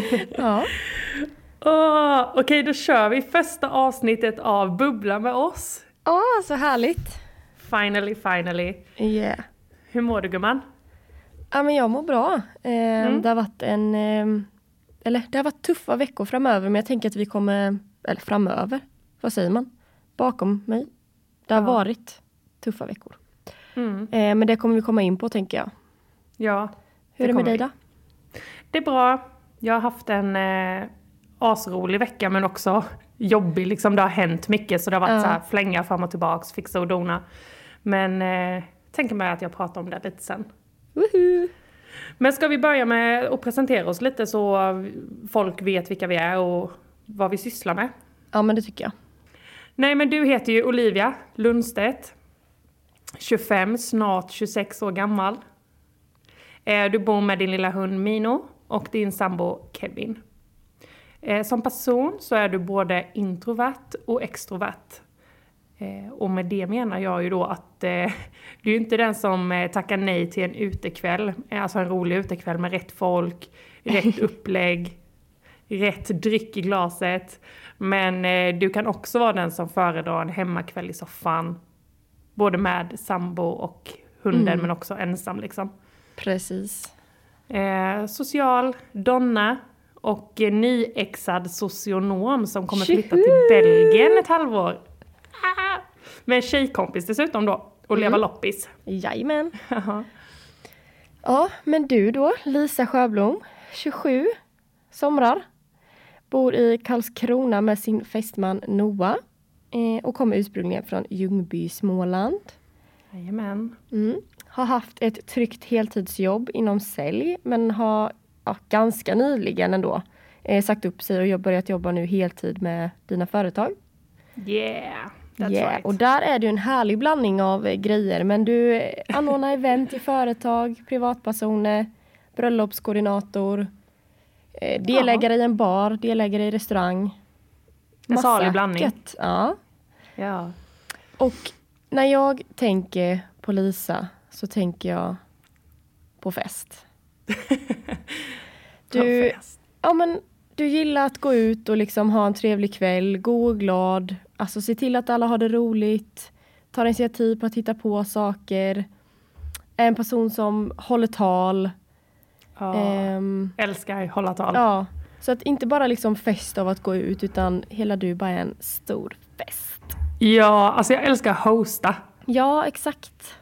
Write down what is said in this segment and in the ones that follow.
Ja. Åh, Okej, då kör vi första avsnittet av Bubbla med oss. Åh, så härligt. Finally, finally. Yeah. Hur mår du gumman? Ja, men jag mår bra. Eh, Mm. Det har varit en... Eh, eller det har varit tuffa veckor framöver, men jag tänker att vi kommer... Eller framöver, vad säger man? Bakom mig. Det har Ja. varit tuffa veckor. Mm. Eh, men det kommer vi komma in på, tänker jag. Ja, Hur är det med dig då? det är bra. Jag har haft en eh, asrolig vecka men också jobbig. Liksom, det har hänt mycket så det har varit Ja. så här flänga fram och tillbaks, fixa och dona. Men eh, tänker mig att jag pratar om det lite sen. Woohoo! Men ska vi börja med att presentera oss lite så folk vet vilka vi är och vad vi sysslar med? Ja, men det tycker jag. Nej men du heter ju Olivia Lundstedt. 25, snart 26 år gammal. Eh, Du bor med din lilla hund Mino och din sambo Kevin. Eh, Som person så är du både introvert och extrovert. Eh, Och med det menar jag ju då att eh, du är inte den som tackar nej till en utekväll, alltså en rolig utekväll med rätt folk, rätt upplägg, rätt dryck i glaset. Men eh, du kan också vara den som föredrar en hemmakväll i soffan. Både med sambo och hunden Mm. men också ensam liksom. Precis. Eh, social, donna och eh, nyexad socionom som kommer flytta till! Belgien ett halvår. Ah! Med en tjejkompis dessutom då. Och leva Mm. loppis. Jajamän. Ja, men du då, Lisa Sjöblom, 27, somrar. Bor i Karlskrona med sin fästman Noah eh, och kommer ursprungligen från Ljungby, Småland. Jajamän. Mm. Har haft ett tryggt heltidsjobb inom sälj men har ja, ganska nyligen ändå eh, sagt upp sig och jag börjat jobba nu heltid med dina företag. Yeah, that's Yeah, right. Och där är det en härlig blandning av eh, grejer men du anordnar event i företag, privatpersoner, bröllopskoordinator, eh, delägare i en bar, delägare i restaurang. En salig blandning. gött. Ja. Ja. Och när jag tänker på Lisa så tänker jag på fest. Du, Fest. ja, men, du gillar att gå ut och liksom ha en trevlig kväll, god och glad. Alltså se till att alla har det roligt. Tar initiativ på att hitta på saker. Är en person som håller tal. Ja. Ehm, Älskar hålla tal. ja. Så att inte bara liksom fest av att gå ut utan hela du bara är en stor fest. Ja, alltså jag älskar hosta. Ja, exakt.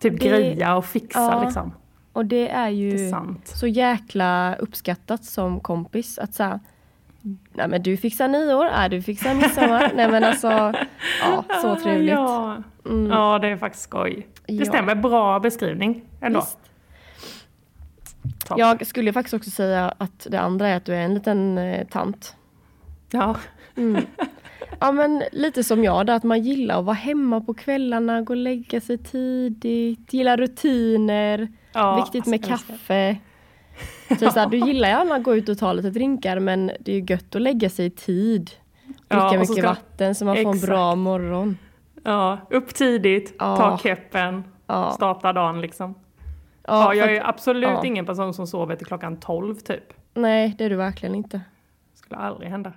Typ Det- greja och fixa ja. liksom. Och det är ju Det är sant. så jäkla uppskattat som kompis att säga Nej men du fixar nyår, äh, du fixar midsommar. Nej men alltså, ja så trevligt. Ja, Mm. ja det är faktiskt skoj. Det Ja. stämmer, bra beskrivning ändå. Visst. Jag skulle faktiskt också säga att det andra är att du är en liten eh, tant. Ja. Mm. Ja men lite som jag där, att man gillar att vara hemma på kvällarna, gå och lägga sig tidigt, gillar rutiner, Ja, viktigt med alltså, älskar. kaffe. Så så här, du gillar gärna att gå ut och ta lite drinkar men det är ju gött att lägga sig i tid. Dricka Ja, mycket vatten så man får en bra morgon. Ja, upp tidigt, Ja. ta keppen, Ja. starta dagen liksom. Ja, Ja, jag är absolut ingen person som sover till klockan 12 typ. Nej, det är du verkligen inte. Skulle aldrig hända.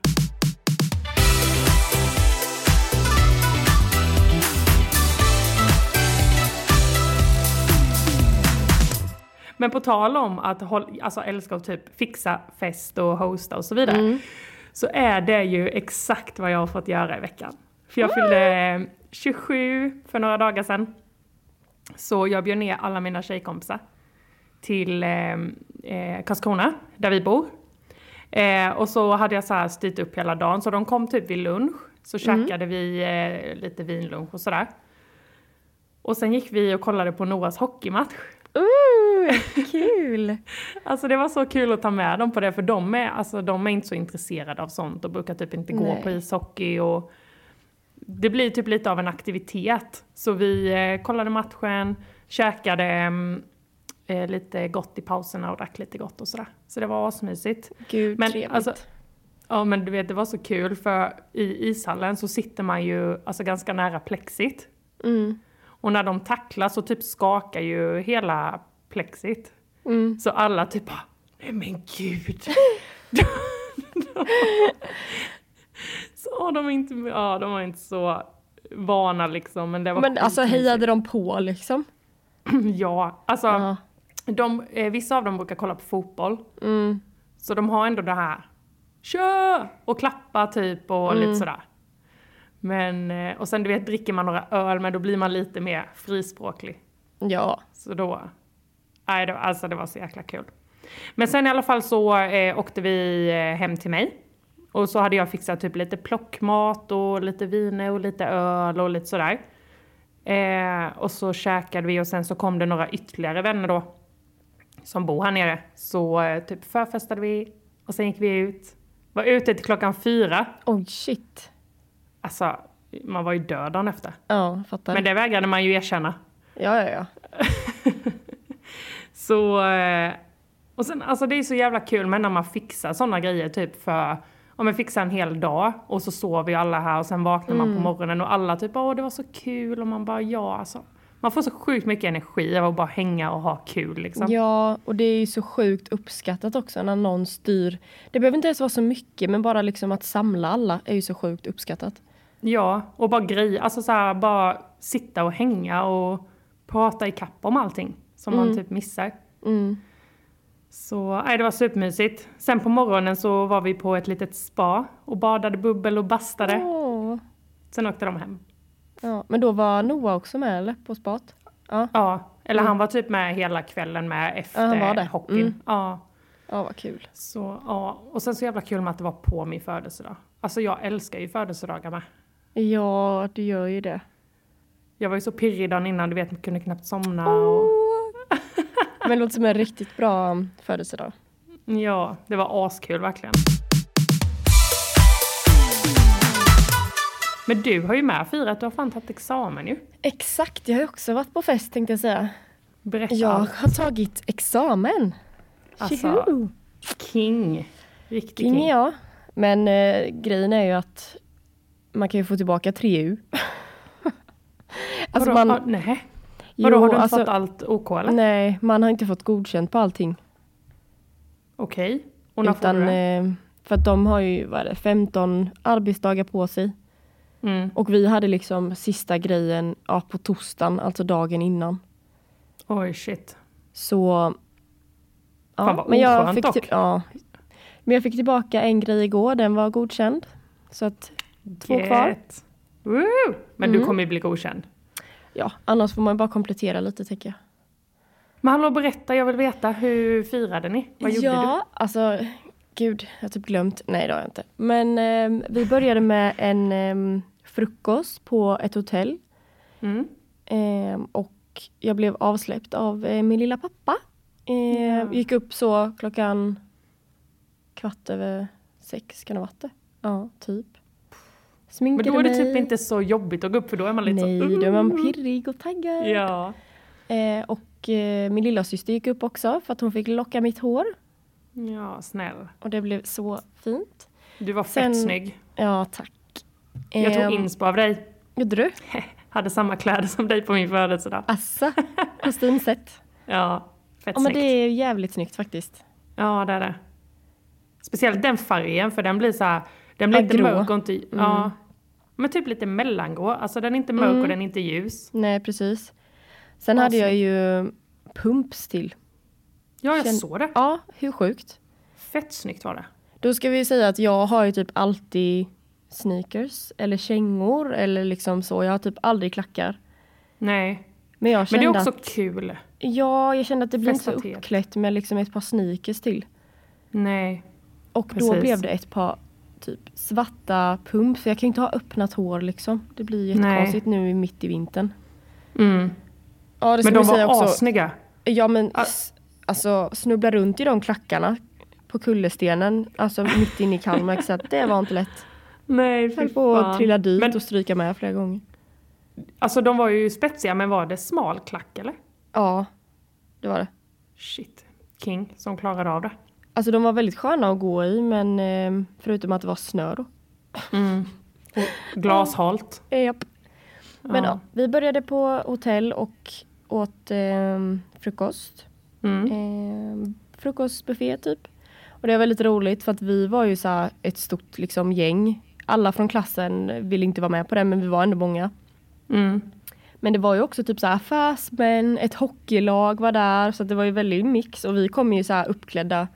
Men på tal om att håll, alltså älska att typ fixa fest och hosta och så vidare. Mm. Så är det ju exakt vad jag har fått göra i veckan. För jag fyllde 27 för några dagar sedan. Så jag bjöd ner alla mina tjejkompisar till eh, eh, Karlskrona, där vi bor. Eh, och så hade jag så här styrt upp hela dagen, så de kom typ vid lunch. Så Mm. käkade vi eh, lite vinlunch och sådär. Och sen gick vi och kollade på Noahs hockeymatch. Ooh, kul! Alltså det var så kul att ta med dem på det, för de är, alltså, de är inte så intresserade av sånt och brukar typ inte gå Nej. på ishockey. Och det blir typ lite av en aktivitet. Så vi eh, kollade matchen, käkade mm, eh, lite gott i pauserna och drack lite gott och sådär. Så det var asmysigt. Gud, Men, trevligt. alltså, Ja men du vet det var så kul för i ishallen så sitter man ju alltså ganska nära plexit. mm, Och när de tacklar så typ skakar ju hela plexit. mm. Så alla typ bara Nej men gud. så de är inte, ja de var inte så vana liksom. Men det var Men alltså hejade de på liksom? Ja, alltså Ja. de, eh, vissa av dem brukar kolla på fotboll. Mm. Så de har ändå det här Kör! Och klappa typ och Mm. lite sådär. Men, eh, och sen du vet dricker man några öl men då blir man lite mer frispråklig. Ja. Så då, nej det, alltså det var så jäkla kul. Men sen i alla fall så eh, åkte vi eh, hem till mig. Och så hade jag fixat typ lite plockmat och lite viner och lite öl och lite sådär. Eh, och så käkade vi och sen så kom det några ytterligare vänner då. Som bor här nere. Så eh, typ förfestade vi och sen gick vi ut. Var ute till klockan fyra. Oj shit. Alltså, man var ju död dagen efter. Ja, fattar. Men det vägrade man ju erkänna. Ja, ja, ja. Så, eh, och sen, alltså det är så jävla kul med när man fixar sådana grejer typ för, om man fixar en hel dag och så sover ju alla här och sen vaknar man på morgonen och alla typ åh det var så kul och man bara ja alltså. Man får så sjukt mycket energi av att bara hänga och ha kul liksom. Ja, och det är ju så sjukt uppskattat också när någon styr. Det behöver inte ens vara så mycket, men bara liksom att samla alla är ju så sjukt uppskattat. Ja, och bara grejer, alltså så här, bara sitta och hänga och prata i kapp om allting som man typ missar. Mm. Så nej, det var supermysigt. Sen på morgonen så var vi på ett litet spa och badade bubbel och bastade. Åh. Sen åkte de hem. Ja, men då var Noah också med eller? På spat? Ja, Ja, eller han var typ med hela kvällen med efter Ja, han var det. hockeyn. Mm. Ja, ja vad kul. så, ja. Och sen så jävla kul med att det var på min födelsedag. Alltså jag älskar ju födelsedagar med. Ja, du gör ju det. Jag var ju så pirrig dagen innan, du vet, kunde knappt somna. Och, Men det låter som en riktigt bra födelsedag. ja, det var askul verkligen. Men du har ju med firat, du har fan tagit examen ju. Exakt, jag har ju också varit på fest tänkte jag säga. Berätta Jag har tagit examen. Alltså! King. Riktig King king. är jag. Men eh, grejen är ju att man kan ju få tillbaka 3U. alltså Vadå? man, Ah, nej. Vadå, har du inte alltså, fått allt OK eller? Nej, man har inte fått godkänt på allting. Okej. Och när får Utan, du det? eh, för att de har ju vad är det, 15 arbetsdagar på sig. Mm. Och vi hade liksom sista grejen ja, på torsdagen, alltså dagen innan. Oj shit. Så... Ja, Fan, vad men jag fick dock. ja. Men jag fick tillbaka en grej igår, den var godkänd. Så att, två kvar. Get. Woo! Men du Mm. kommer ju bli godkänd. Ja, annars får man bara komplettera lite tycker jag. Men hallå berätta, jag vill veta hur firade ni? Vad gjorde ja, alltså gud, jag har typ glömt. Nej, det har jag inte. Men ehm, vi började med en ehm, frukost på ett hotell. du? Mm. Ehm, och jag blev avsläppt av eh, min lilla pappa. Ja. Gick upp så klockan kvart över sex, kan det varit det? Ja, typ. Men Sminkade då är det mig. typ inte så jobbigt att gå upp för då är man lite Nej, så... då är man pirrig och taggad. Ja. Eh, och eh, min lilla syster gick upp också för att hon fick locka mitt hår. Ja, snäll. Och det blev så fint. Du var fett Sen- snygg. Ja, tack. Jag tog Ehm, inspo av dig. Gjorde du? Hade samma kläder som dig på min födelsedag. Assa, kostymset. Ja, fett Ja, men snyggt. det är jävligt snyggt faktiskt. Ja, det är det. Speciellt den färgen, för den blir så här, den blir Ja, inte grå. mörk och inte... Ja. Men typ lite mellangrå. Alltså den är inte mörk Mm. och den är inte ljus. Nej, precis. Sen Ja, hade jag ju pumps till. Ja, jag Känn- såg det. Ja, hur sjukt? Fett snyggt var det. Då ska vi säga att jag har ju typ alltid sneakers eller kängor eller liksom så. Jag har typ aldrig klackar. Nej. Men jag Men kände det är också att, kul. ja, jag kände att det blir inte så uppklätt med liksom ett par sneakers till. Nej. Och då Precis. blev det ett par typ svarta pumps. För jag kan ju inte ha öppnat hår liksom. Det blir jättekonstigt nu mitt i vintern. Mm. Ja, Men de var också. assnygga. Ja men Ah. alltså snubbla runt i de klackarna på kullerstenen, alltså mitt inne i Kalmar, så det var inte lätt. Nej, Höll fy på att trilla dit Men och stryka med flera gånger. alltså de var ju spetsiga, men var det smal klack eller? Ja, det var det. Shit. King som klarade av det. Alltså de var väldigt sköna att gå i men eh, förutom att det var snö då. Mm. Glashalt. Japp. Men ja. Ja. vi började på hotell och åt eh, frukost. Mm. Eh, frukostbuffé typ. Och det var väldigt roligt för att vi var ju så ett stort liksom gäng. Alla från klassen ville inte vara med på det men vi var ändå många. Mm. Men det var ju också typ så här affärsmän, ett hockeylag var där så att det var ju väldigt mix och vi kom ju så här uppklädda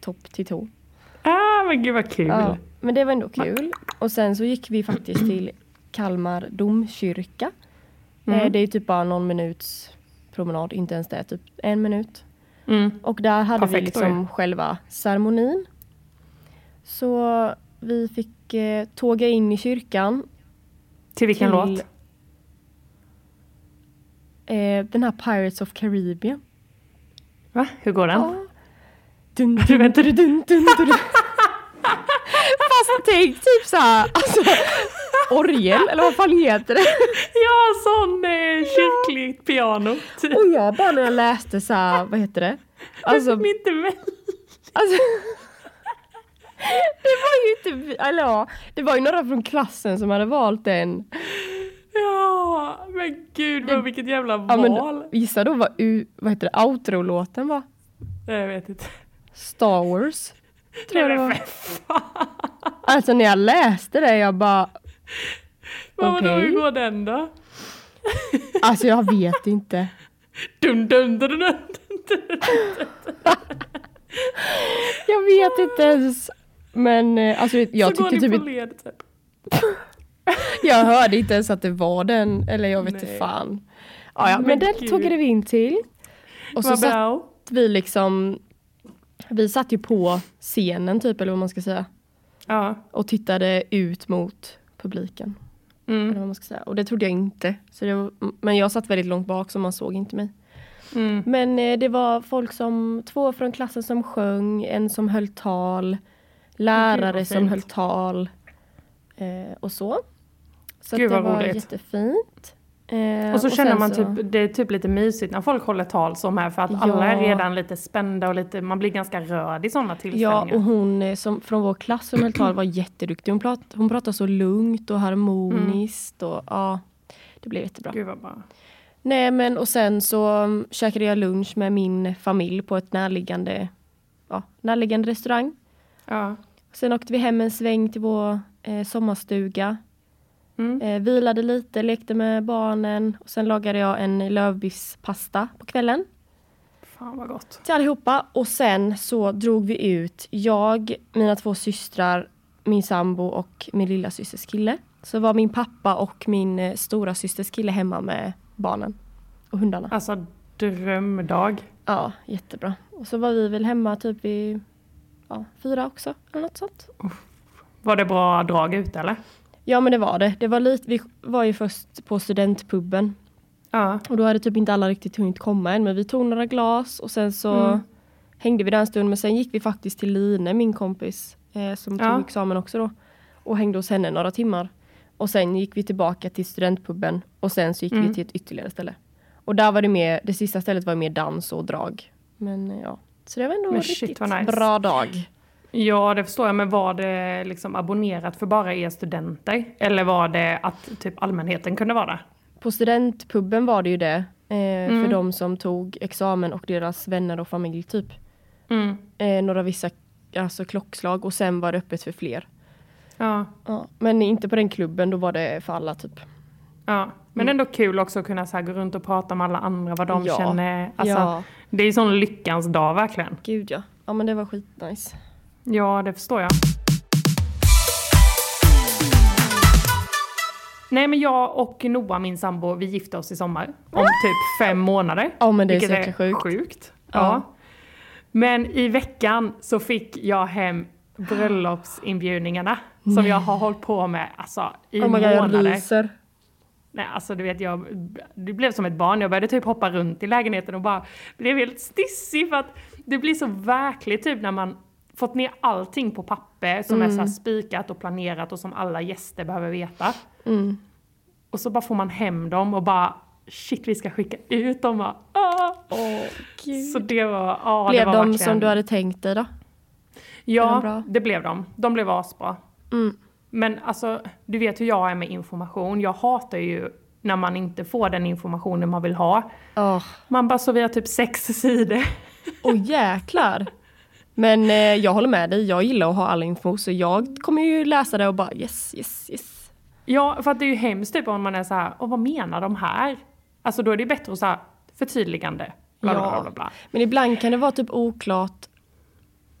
topp till tå. Ah, men gud vad kul. Ja, men det var ändå kul. Och sen så gick vi faktiskt till Kalmar domkyrka. Mm. Eh, Det är typ bara någon minuts promenad, inte ens det, typ en minut. Mm. Och där hade vi Perfekt då liksom ju. själva ceremonin. Så vi fick eh, tåga in i kyrkan. Till vilken till, låt? Eh, den här Pirates of Caribbean. Va? Hur går den? Ja. Dun, dun, dun, dun, dun, dun, dun. Fast tänk typ såhär, alltså orgel eller vad fan heter det? Ja, sån eh, kyrkligt piano. Typ. Och jag bara när jag läste så här, vad heter det? Alltså, Men inte väl? alltså Det var ju inte eller ja, det var ju några från klassen som hade valt den. Ja, men gud Det- vilket jävla Ja, men, val. gissa då vad, vad heter det, outro-låten var? Jag vet inte. Star Wars. Tror jag det var. Alltså när jag läste det jag bara, Vad vadå, Okej. hur går den då? alltså jag vet inte. Dun, dun, dun, dun, dun, dun. Jag vet inte ens. Men eh, alltså jag Så går tyckte ni typ på led typ. Jag hörde inte ens att det var den, eller jag vet inte fan. Ja, ja, men, Men den gud. tog vi in till. Och så Vad satt bra. vi liksom, vi satt ju på scenen typ, eller vad man ska säga. Ja. Och tittade ut mot publiken. Eller Mm. vad man ska säga. Och det trodde jag inte. Så det var, men jag satt väldigt långt bak så man såg inte mig. Mm. Men eh, det var folk som, två från klassen som sjöng, en som höll tal, lärare som höll tal eh, och så. Så Gud, det var roligt. jättefint. Eh, Och så känner sen man så- typ, det är typ lite mysigt när folk håller tal som här för att alla är Ja. redan lite spända och lite, man blir ganska rörd i sådana Ja, tillställningar. och hon eh, som, från vår klass som höll tal var jätteduktig. Hon, prat, hon pratade så lugnt och harmoniskt och ja, det blev jättebra. Gud vad bra. Nej men och sen så um, käkade jag lunch med min familj på ett närliggande, ja, närliggande restaurang. Ja. Sen åkte vi hem en sväng till vår eh, sommarstuga. Mm. Eh, vilade lite, lekte med barnen. Och sen lagade jag en lövbispasta på kvällen Fan vad gott. till allihopa. Och sen så drog vi ut, jag, mina två systrar, min sambo och min lilla systers kille. Så var min pappa och min eh, stora systers kille hemma med barnen och hundarna. Alltså drömdag. Ja, jättebra. Och så var vi väl hemma typ vid ja, fyra också, eller något sånt. Var det bra drag ut eller? Ja men det var det. det var lite, vi var ju först på studentpubben Ja. och då hade typ inte alla riktigt hunnit komma än men vi tog några glas och sen så Mm. hängde vi där en stund men sen gick vi faktiskt till Line, min kompis eh, som Ja. tog examen också då och hängde hos henne några timmar. Och sen gick vi tillbaka till studentpubben och sen så gick Mm. vi till ett ytterligare ställe. Och där var det mer, det sista stället var mer dans och drag. Men eh, ja, så det var ändå Men riktigt shit, nice. bra dag. Ja, det förstår jag. Men var det liksom abonnerat för bara er studenter? Eller var det att typ allmänheten kunde vara där? På studentpubben var det ju det. Eh, Mm. För de som tog examen och deras vänner och familj typ. Mm. Eh, några vissa alltså, klockslag och sen var det öppet för fler. Ja. Ja. Men inte på den klubben, då var det för alla typ. ja. Men ändå kul också att kunna så här gå runt och prata med alla andra, vad de Ja. känner. Alltså, ja, Det är sån lyckans dag verkligen. gud ja. Ja men det var skitnice. Ja, det förstår jag. Nej men jag och Noah, min sambo, vi gifte oss i sommar. Om typ fem månader. Ja men det är vilket jäkla sjukt. sjukt. Ja. Ja. Men i veckan så fick jag hem bröllopsinbjudningarna som Nej. jag har hållit på med alltså, i Oh God, jag månader. ryser. Nej, alltså du vet, jag det blev som ett barn. Jag började typ hoppa runt i lägenheten och bara blev helt stissig för att det blir så verkligt typ när man fått ner allting på papper som är så här spikat och planerat och som alla gäster behöver veta. Mm. Och så bara får man hem dem och bara shit vi ska skicka ut dem. Bara, ah. Åh gud. Så det var, det Blev var de verkligen, som du hade tänkt dig då? Ja, det blev de. De blev asbra. Mm. Men alltså, du vet hur jag är med information. Jag hatar ju när man inte får den informationen man vill ha. Åh, Man bara så vi har typ sex sidor. Åh jäklar. Men eh, jag håller med dig, jag gillar att ha all info så jag kommer ju läsa det och bara yes, yes, yes. Ja, för att det är ju hemskt typ om man är så här, och vad menar de här? Alltså då är det bättre att säga förtydligande. Bla, bla, bla, bla, bla. Men ibland kan det vara typ oklart,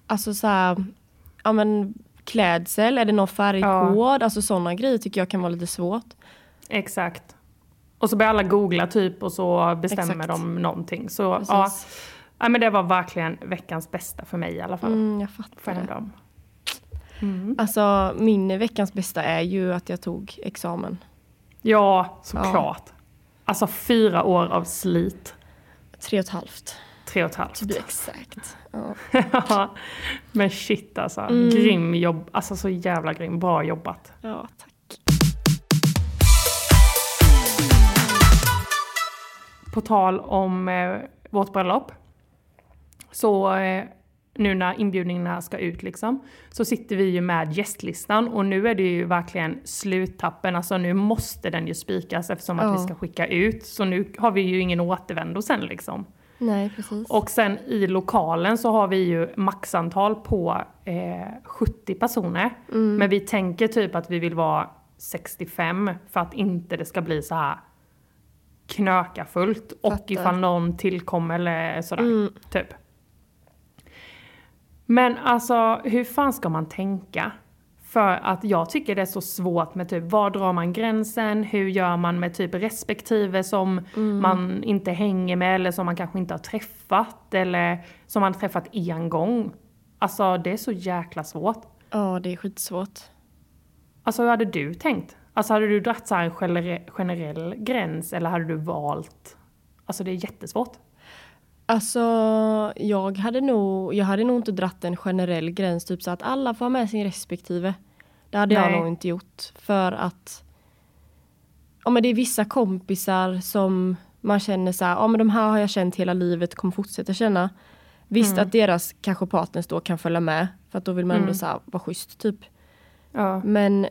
alltså så här, ja men klädsel, är det någon färgkod? Alltså sådana grejer tycker jag kan vara lite svårt. Exakt. Och så börjar alla googla typ och så bestämmer Exakt. de någonting. Så Precis. ja, ja, men det var verkligen veckans bästa för mig i alla fall. Mm, jag fattar det. ändå. Mm. Alltså min veckans bästa är ju att jag tog examen. Ja, såklart. Alltså fyra år av slit. Tre och ett halvt, Tre och ett halvt. exact. Ja. Ja, men shit alltså. Mm. Grym jobb. Alltså så jävla grym. Bra jobbat. ja, tack. På tal om eh, vårt bröllop. Så eh, nu när inbjudningarna ska ut liksom. Så sitter vi ju med gästlistan och nu är det ju verkligen sluttappen. Alltså nu måste den ju spikas eftersom att Ja. vi ska skicka ut. Så nu har vi ju ingen återvändo sen liksom. Nej, precis. Och sen i lokalen så har vi ju maxantal på eh, 70 personer. Mm. Men vi tänker typ att vi vill vara 65 för att inte det ska bli så här knöka fullt och Fattar. ifall någon tillkommer eller sådär. Mm. Typ. Men alltså hur fan ska man tänka? För att jag tycker det är så svårt med typ var drar man gränsen? Hur gör man med typ respektive som Mm. man inte hänger med eller som man kanske inte har träffat eller som man träffat en gång. Alltså det är så jäkla svårt. Ja, det är skitsvårt. Alltså hur hade du tänkt? Alltså hade du dragit så en generell, generell gräns eller hade du valt? Alltså det är jättesvårt. Alltså, jag hade nog, jag hade nog inte dratt en generell gräns, typ så att alla får ha med sin respektive. Det hade Nej. jag nog inte gjort. För att ja, men det är vissa kompisar som man känner så här, ja men de här har jag känt hela livet, kommer fortsätta känna. Visst Mm. att deras kanske partners då kan följa med, för att då vill man ändå Mm. så här, vara schysst typ. Ja. Men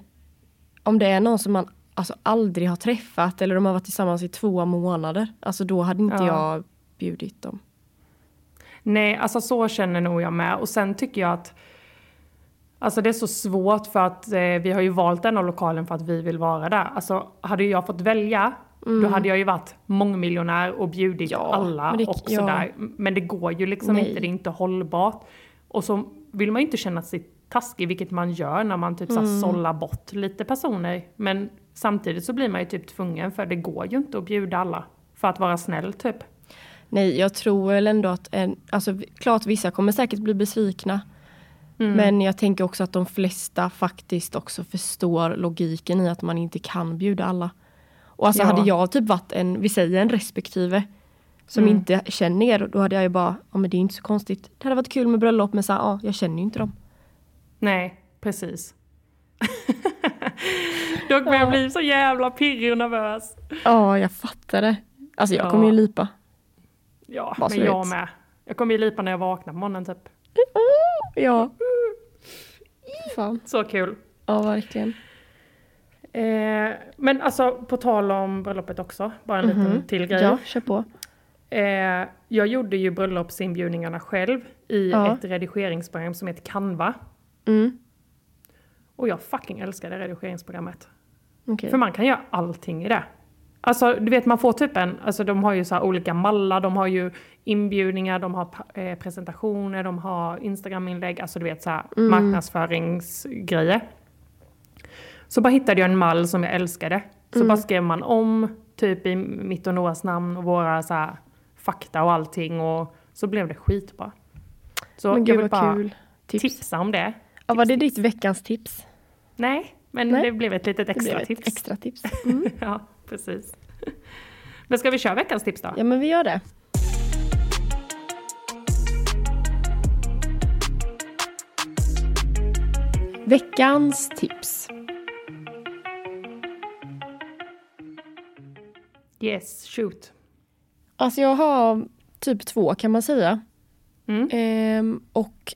om det är någon som man alltså aldrig har träffat eller de har varit tillsammans i två månader, alltså då hade inte Ja. jag bjudit dem. Nej, alltså så känner nog jag med. Och sen tycker jag att Alltså det är så svårt för att eh, vi har ju valt den här lokalen för att vi vill vara där. Alltså hade jag fått välja, då hade jag ju varit mångmiljonär och bjudit Mm. Ja, alla det- och ja. sådär. Men det går ju liksom Nej. inte, det är inte hållbart. Och så vill man ju inte känna sig taskig, vilket man gör när man typ mm. sållar bort lite personer. Men samtidigt så blir man ju typ tvungen, för det går ju inte att bjuda alla. För att vara snäll typ. Nej, jag tror väl ändå att en, alltså klart vissa kommer säkert bli besvikna. Mm. Men jag tänker också att de flesta faktiskt också förstår logiken i att man inte kan bjuda alla. Och alltså Ja. hade jag typ varit en, vi säger en respektive, som Mm. inte känner er, då hade jag ju bara, ja men det är inte så konstigt. Det hade varit kul med bröllop men så ja, jag känner ju inte dem. Nej, precis. Dock börjar jag bli så jävla pirrig och nervös. Ja, jag fattar det. Alltså jag Ja. kommer ju lipa. Ja, Bara men jag vet. med. Jag kommer ju lipa när jag vaknar på morgonen typ. Ja. Fan. Så kul. Ja, verkligen. Eh, men alltså på tal om bröllopet också, bara en liten till grej. Ja, kör på. Eh, jag gjorde ju bröllopsinbjudningarna själv i Ja. ett redigeringsprogram som heter Canva. Mm. Och jag fucking älskar det redigeringsprogrammet. Okej. För man kan göra allting i det. Alltså du vet man får typ en, alltså de har ju så olika mallar, de har ju inbjudningar, de har eh, presentationer, de har Instagram-inlägg, alltså du vet så här marknadsföringsgrejer. Så bara hittade jag en mall som jag älskade. Så bara skrev man om typ i mitt och Noahs namn och våra så här fakta och allting och så blev det skitbra. Så Men jag gud vill vad bara kul. Tips. tipsa om det. Ja, var det ditt veckans tips? Nej, men Nej. det blev ett litet extra ett tips. extra tips. Mm. Ja, precis. Men ska vi köra veckans tips då? Ja, men vi gör det. Veckans tips. Yes, shoot. Alltså jag har typ två kan man säga. Mm. Ehm, och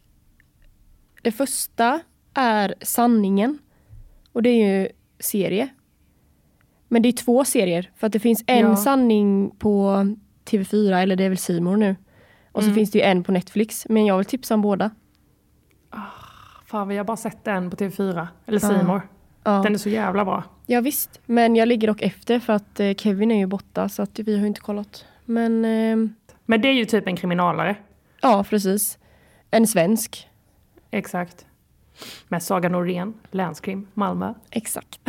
det första är Sanningen. Och det är ju serie. Men det är två serier. För att det finns en Ja. sanning på TV4, eller det är väl More nu. Och så Mm. finns det ju en på Netflix, men jag vill tipsa om båda. Fan, vi har bara sett den på TV4. Eller C More. Ja. Den är så jävla bra. ja visst, men jag ligger dock efter för att eh, Kevin är ju borta så att vi har inte kollat. Men ehm, Men det är ju typ en kriminalare. ja, precis. En svensk. Exakt. Med Saga Norén, länskrim, Malmö. Exakt.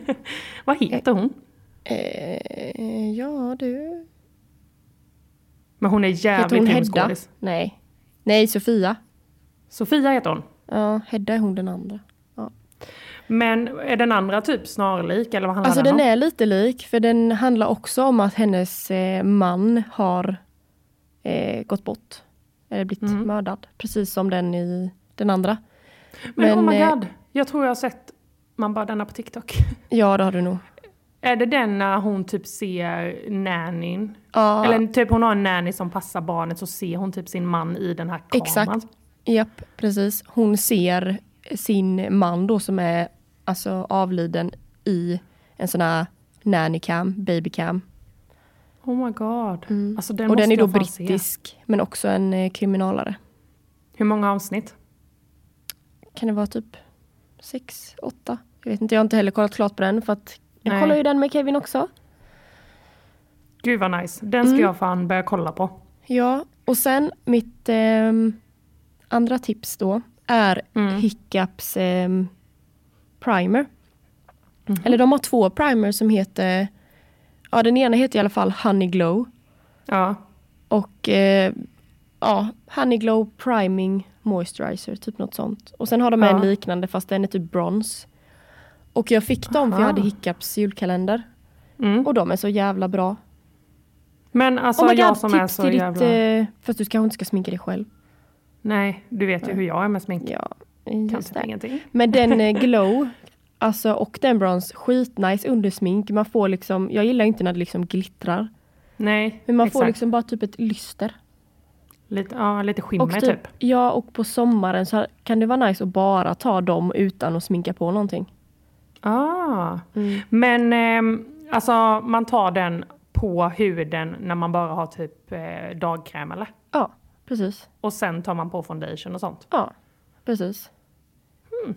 Vad heter hon? Eh, ja du. Men hon är hon jävligt grym Hedda? Nej. Nej, Sofia. Sofia heter hon. Ja, Hedda är hon den andra. Men är den andra typ snarlik eller vad handlar Alltså den den om? är lite lik för den handlar också om att hennes eh, man har eh, gått bort. Eller blivit Mm. mördad. Precis som den i den andra. Men, oh my eh, god, jag tror jag har sett man bara denna på TikTok. Ja, det har du nog. Är det den när hon typ ser nannyn? Ja, Eller typ hon har en nanny som passar barnet så ser hon typ sin man i den här kameran. Exakt. japp, precis. Hon ser sin man då som är alltså avliden i en sån här nannycam, babycam. Oh my god. Alltså den Och den är då fan se. brittisk men också en eh, kriminalare. Hur många avsnitt? Kan det vara typ sex, åtta? Jag vet inte, jag har inte heller kollat klart på den för att jag Nej. kollar ju den med Kevin också. Gud vad nice. Den Mm. ska jag fan börja kolla på. Ja, och sen mitt ehm, andra tips då är Mm. Hiccups ehm, primer. Mhm. Eller de har två primer som heter, ja den ena heter i alla fall Honey Glow Ja. och eh, ja, Honey Glow Priming Moisturizer, typ något sånt. Och sen har de Ja. en liknande fast den är typ brons. Och jag fick dem för jag Aha. hade Hiccups julkalender. Mm. Och de är så jävla bra. Men alltså oh my jag god, som är så till jävla... ditt... Eh, fast du kanske inte ska sminka dig själv. Nej, du vet ju hur jag är med smink. Ja, Kan typ ingenting. Men den eh, glow, alltså och den brons, skitnice under smink. Man får liksom, jag gillar inte när det liksom glittrar. Nej, Men man exakt. får liksom bara typ ett lyster. Lite, ja, lite skimmer Och typ. typ, ja, och på sommaren så kan det vara nice att bara ta dem utan att sminka på någonting. Ah. Mm. Men ehm, alltså man tar den på huden när man bara har typ eh, dagkräm eller? Ja, precis. Och sen tar man på foundation och sånt. Ja, precis.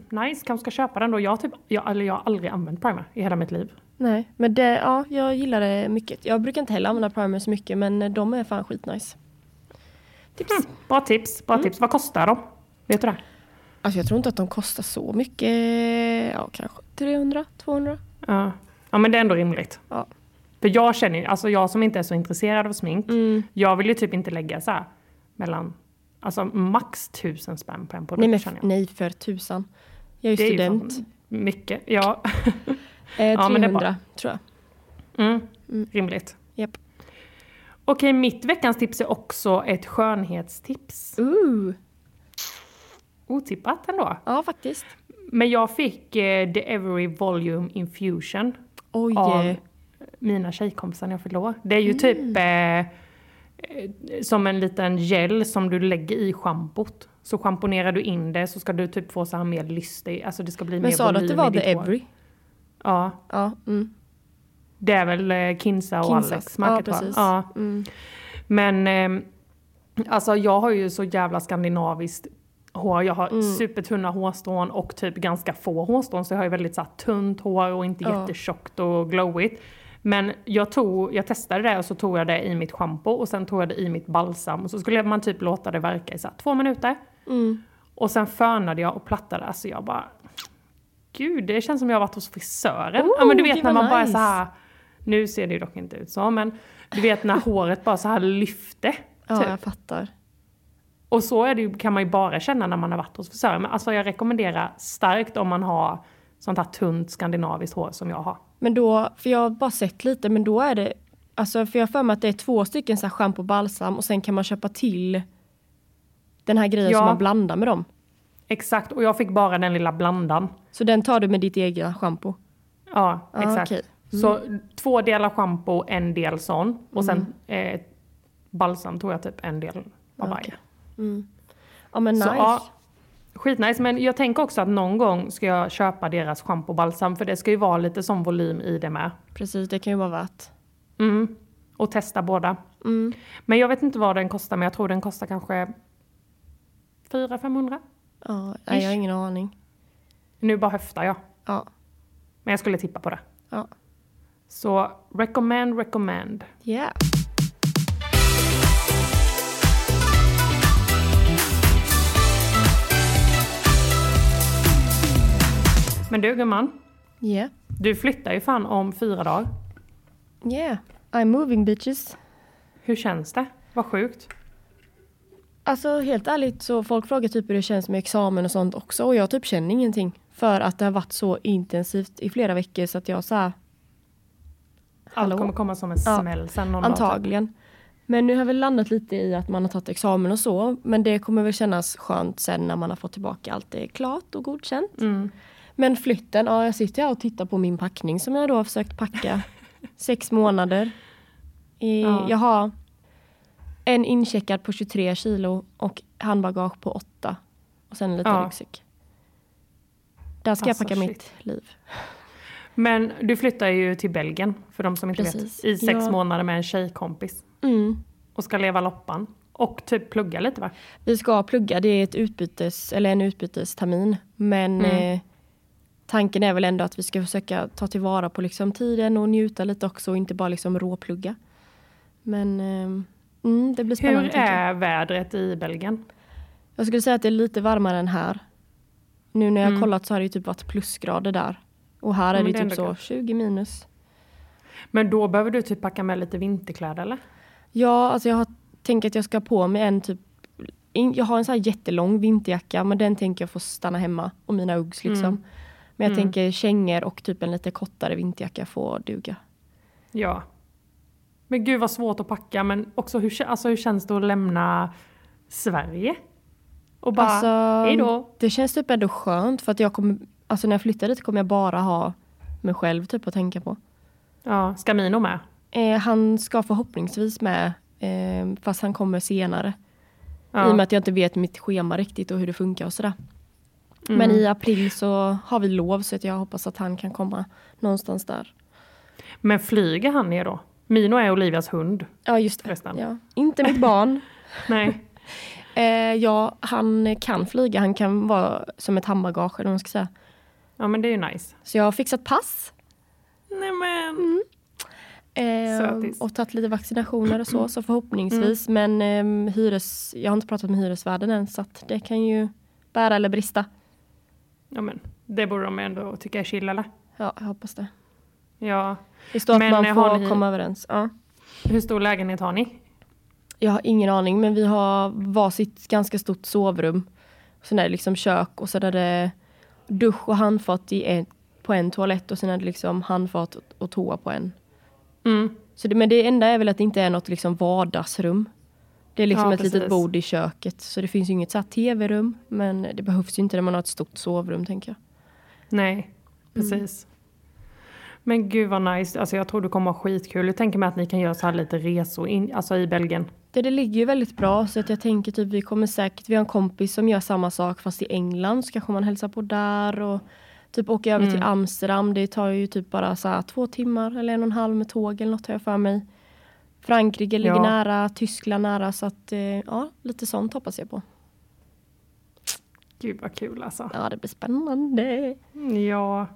Nice, kanske ska köpa den då. Jag, typ, jag, eller jag har aldrig använt primer i hela mitt liv. Nej, men det, ja, jag gillar det mycket. Jag brukar inte heller använda primer så mycket men eh, de är fan skitnice. Tips. Mm, bra tips, bra tips. Vad kostar de? Vet du det? Alltså jag tror inte att de kostar så mycket. Ja, kanske 300, 200. Ja. ja, men det är ändå rimligt. Ja. För jag känner ju, alltså jag som inte är så intresserad av smink, Mm. jag vill ju typ inte lägga så här mellan, alltså max tusen spänn på en produkt Nej, men, känner jag. nej, för tusan. Jag är Det ju är ju student. mycket, ja. eh, Ja, men det är 300 bara- tror jag. Mm, Mm. rimligt. Japp. Okej, mitt veckans tips är också ett skönhetstips. Ooh. Otippat ändå. Ja, faktiskt. Men jag fick eh, The Every Volume Infusion Oj. av mina tjejkompisar när jag fyllde år. Det är ju typ eh, eh, som en liten gel som du lägger i schampot. Så schamponerar du in det så ska du typ få så här mer lyst i, alltså det ska bli mer Men sa du att det volym var i The. Every? Ja, Ja. Mm. Det är väl eh, Kinsa och Kinsa. Alex Ja, märket precis. Ja. Mm. Men eh, alltså jag har ju så jävla skandinaviskt hår. Jag har Mm. supertunna hårstrån och typ ganska få hårstrån. Så jag har ju väldigt så här, tunt hår och inte Ja. jättetjockt och glowigt. Men jag, tog, jag testade det och så tog jag det i mitt schampo och sen tog jag det i mitt balsam. Och så skulle man typ låta det verka i så här, två minuter. Mm. Och sen fönade jag och plattade. Alltså jag bara... Gud, det känns som jag har varit hos frisören. Oh, ja men du vet när man bara är nice. så här... Nu ser det ju dock inte ut så, men du vet när håret bara så här lyfte. Ja, typ. jag fattar. Och så är det ju, kan man ju bara känna när man har varit hos frisören. Men alltså jag rekommenderar starkt om man har sånt här tunt skandinaviskt hår som jag har. Men då, för jag har bara sett lite, men då är det, alltså för jag har för mig att det är två stycken så här schampo och balsam och sen kan man köpa till den här grejen Ja. som man blandar med dem. Exakt, och jag fick bara den lilla blandan. Så den tar du med ditt egna schampo? Ja, Ah, exakt. Så två delar schampo, en del sån. Och sen Mm. eh, balsam tog jag typ en del av varje. Okej. Mm. Ja men nice. Så, ja, skitnice, men jag tänker också att någon gång ska jag köpa deras schampo och balsam för det ska ju vara lite sån volym i det med. Precis, det kan ju vara värt. Mm. Och testa båda. Mm. Men jag vet inte vad den kostar, men jag tror den kostar kanske 400-500. Ja, jag har ingen aning. Nu bara höftar jag. Ja. Men jag skulle tippa på det. Ja. Så recommend, recommend. Yeah. Men du gumman, Yeah. du flyttar ju fan om fyra dagar. Yeah. I'm moving bitches. Hur känns det? Vad sjukt. Alltså helt ärligt så folk frågar typ hur det känns med examen och sånt också och jag typ känner ingenting. För att det har varit så intensivt i flera veckor så att jag sa Allt Hallå? kommer komma som en Ja, smäll sen någon dag. antagligen. Men nu har väl landat lite i att man har tagit examen och så. Men det kommer väl kännas skönt sen när man har fått tillbaka allt är klart och godkänt. Mm. Men flytten, ja jag sitter här och tittar på min packning som jag då har försökt packa. Sex månader. I, Ja. Jag har en incheckad på 23 kilo och handbagage på 8. Och sen en liten Ja. ryggsäck. Där ska Alltså, jag packa shit. mitt liv. Men du flyttar ju till Belgien, för de som inte Precis. vet. I sex Ja. månader med en tjejkompis. Mm. Och ska leva loppan. Och typ plugga lite va? Vi ska plugga, det är ett utbytes, eller en utbytestermin. Men Mm. eh, tanken är väl ändå att vi ska försöka ta tillvara på liksom tiden och njuta lite också och inte bara liksom råplugga. Men eh, mm, det blir spännande. Hur är vädret i Belgien? jag skulle säga att det är lite varmare än här. Nu när jag Mm. kollat så har det ju typ varit plusgrader där. Och här Ja, är det det typ så gött. 20 minus. Men då behöver du typ packa med lite vinterkläder eller? Ja, alltså jag har tänkt att jag ska på mig en typ jag har en så här jättelång vinterjacka men den tänker jag få stanna hemma och mina Uggs liksom. Mm. Men jag Mm. tänker kängor och typ en lite kortare vinterjacka får duga. Ja. Men gud vad svårt att packa, men också hur, alltså, hur känns det att lämna Sverige? Och bara, Alltså, hej då. Det känns typ ändå skönt för att jag kommer, alltså när jag flyttar dit kommer jag bara ha mig själv typ att tänka på. Ja, ska Mino med? Eh, han ska förhoppningsvis med eh, fast han kommer senare. Ja. I och med att jag inte vet mitt schema riktigt och hur det funkar och sådär. Mm. Men i april så har vi lov så att jag hoppas att han kan komma någonstans där. Men flyger han ner då? Mino är Olivias hund. Ja just det. Ja. Inte mitt barn. Nej. Eh, ja, han kan flyga. Han kan vara som ett handbagage eller vad man ska säga. Ja men det är ju nice. Så jag har fixat pass. Nej men. Eh, Sötis. och tagit lite vaccinationer och så, så förhoppningsvis. Men eh, hyres, jag har inte pratat med hyresvärden än så att det kan ju bära eller brista. Ja men. Det borde de ändå tycka är chill eller? Ja, jag hoppas det. Ja. Det står Men, att man eh, får ni- komma överens. Ja. Hur stor lägenhet har ni? Jag har ingen aning men vi har varsitt ganska stort sovrum. Sen är det liksom kök och sen är det dusch och handfat i en, på en toalett och sen är det liksom handfat och, toa på en. Mm. Så det, men det enda är väl att det inte är något liksom vardagsrum. Det är liksom Ja, ett litet precis. bord i köket. Så det finns ju inget så tv-rum. Men det behövs ju inte när man har ett stort sovrum tänker jag. Nej, precis. Men gud vad nice. Alltså jag tror det kommer vara skitkul. Jag tänker mig att ni kan göra så här lite resor in, alltså i Belgien. Det, det ligger ju väldigt bra så att jag tänker typ vi kommer säkert, vi har en kompis som gör samma sak fast i England så kanske man hälsar på där och typ åka över till Mm. Amsterdam. Det tar ju typ bara så här två timmar eller en och en halv med tåg eller något har jag för mig. Frankrike ligger Ja. nära, Tyskland nära så att eh, ja, lite sånt hoppas jag på. Gud vad kul alltså. Ja, det blir spännande. Ja.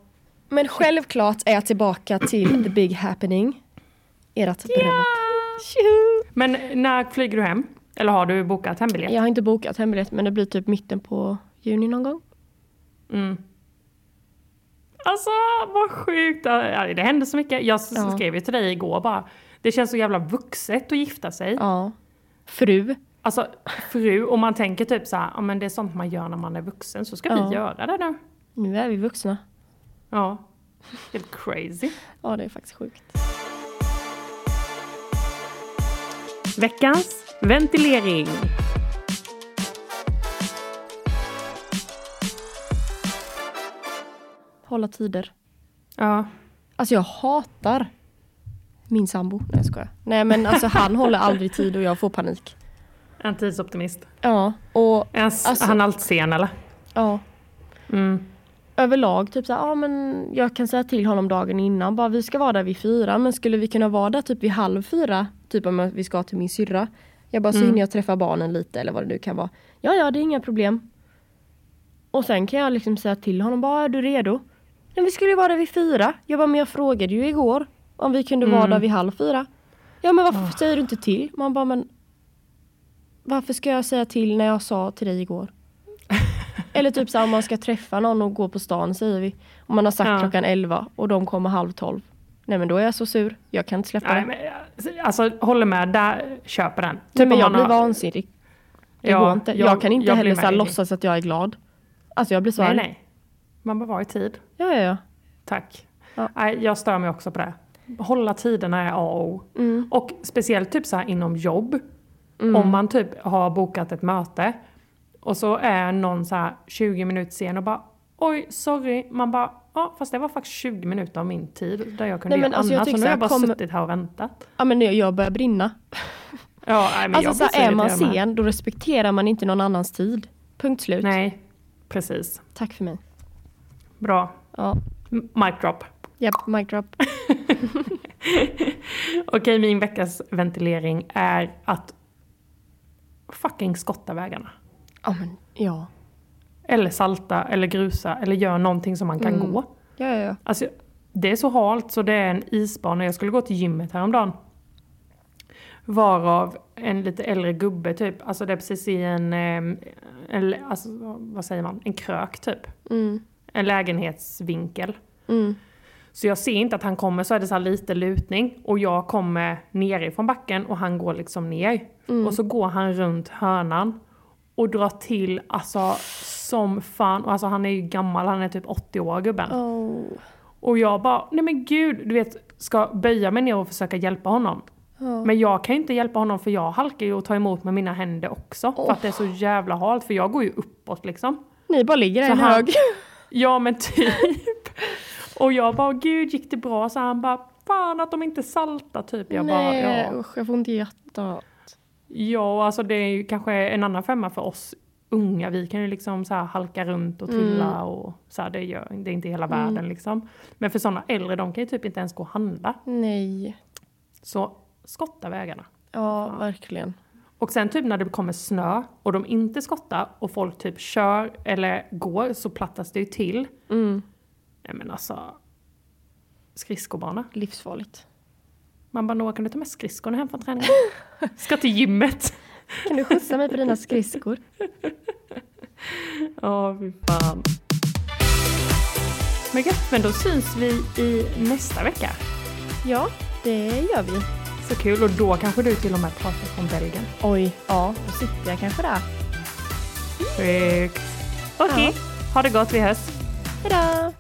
Men självklart är jag tillbaka till the big happening. Ert bröllop. Men när flyger du hem? Eller har du bokat hembiljett? Jag har inte bokat hembiljett men det blir typ mitten på juni någon gång. Mm. Alltså vad sjukt. Det hände så mycket. Jag Ja. skrev ju till dig igår bara. Det känns så jävla vuxet att gifta sig. Ja. Fru. Alltså fru, och man tänker typ så här, ja men det är sånt man gör när man är vuxen, så ska Ja. vi göra det nu. Nu är vi vuxna. Ja. Helt crazy. Ja, det är faktiskt sjukt. Veckans ventilering. Hålla tider. Ja. Alltså jag hatar min sambo. Nej jag skojar. Nej men alltså han håller aldrig tid och jag får panik. En tidsoptimist. Ja, och Är han, Alltså- han allt sen eller? ja. Mm. Överlag typ så här, ja men jag kan säga till honom dagen innan bara vi ska vara där vid fyra men skulle vi kunna vara där typ vid halv fyra Typ om vi ska till min syrra. Jag bara, så Mm. hinner jag träffa barnen lite eller vad det nu kan vara. Ja, ja, det är inga problem. Och sen kan jag liksom säga till honom, bara, är du redo? Men vi skulle ju vara där vid fyra. Jag bara, men jag frågade ju igår om vi kunde vara Mm. där vid halv fyra. Ja, men varför säger du inte till? Man bara, men varför ska jag säga till när jag sa till dig igår? Eller typ så här, om man ska träffa någon och gå på stan säger vi. Om man har sagt Ja. klockan 11 och de kommer halv 12. Nej men då är jag så sur. Jag kan inte släppa Nej, det. men, alltså håller med, där köper den. Nej, Typ men jag blir har- vansinnig. Det Ja, går inte. Jag, jag- kan inte jag heller så här, låtsas att jag är glad. Alltså jag blir så Nej, nej. Man behöver vara i tid. Ja, ja, ja. Tack. Ja. Nej, jag stör mig också på det. Hålla tiderna är A och O. Mm. Och speciellt typ så här inom jobb. Mm. Om man typ har bokat ett möte och så är någon så här 20 minuter sen och bara oj, sorry. Man bara ja, fast det var faktiskt 20 minuter av min tid där jag kunde Nej, men göra alltså, jag annat. Så nu har jag bara kom- suttit här och väntat. Ja men jag- börjar brinna. Ja, nej, men Alltså jag så är man sen då respekterar man inte någon annans tid. Punkt slut. Nej, precis. Tack för mig. Bra. Ja. Mic drop. Japp, mic drop. Okej, min veckas ventilering är att fucking skotta vägarna. Ja men ja. Eller salta, eller grusa, eller gör någonting som man kan Mm. gå. Ja, ja, ja. Alltså, det är så halt så det är en isbana. Jag skulle gå till gymmet häromdagen. Varav en lite äldre gubbe typ, alltså det är precis i en, en alltså, vad säger man, en krök typ. Mm. En lägenhetsvinkel. Mm. Så jag ser inte att han kommer så är det så här lite lutning och jag kommer nerifrån backen och han går liksom ner. Mm. Och så går han runt hörnan och drar till alltså som fan. Och alltså han är ju gammal, han är typ 80 år gubben. Oh. Och jag bara, nej men gud, du vet, ska böja mig ner och försöka hjälpa honom. Ja. Men jag kan ju inte hjälpa honom för jag halkar ju och tar emot med mina händer också. För att det är så jävla halt, för jag går ju uppåt liksom. Ni bara ligger där i han- hög. Ja men typ. Och jag bara, gud gick det bra? Så han bara, fan att de inte saltar typ. Jag bara, Nej ja. usch jag får inte hjärta. Ja, alltså det är ju kanske en annan femma för oss unga. Vi kan ju liksom så halka runt och trilla Mm. och så här, det, gör, det är inte hela världen liksom. Men för sådana äldre, de kan ju typ inte ens gå och handla. Nej. Så skotta vägarna. Ja verkligen. Och sen typ när det kommer snö och de inte skottar och folk typ kör eller går så plattas det ju till. Mm. Nej men alltså, skridskobana. Livsfarligt. Man bara, Noah kan du ta med skridskorna hem från träningen? Ska till gymmet. Kan du skjutsa mig på dina skridskor? Ja, fy fan. Men gött, men då syns vi i nästa vecka. Ja, det gör vi. Så kul, och då kanske du till och med pratar om Belgien. Oj, ja, då sitter jag kanske där. Sjukt. Okej, ha det gott, vi hörs. Hejdå!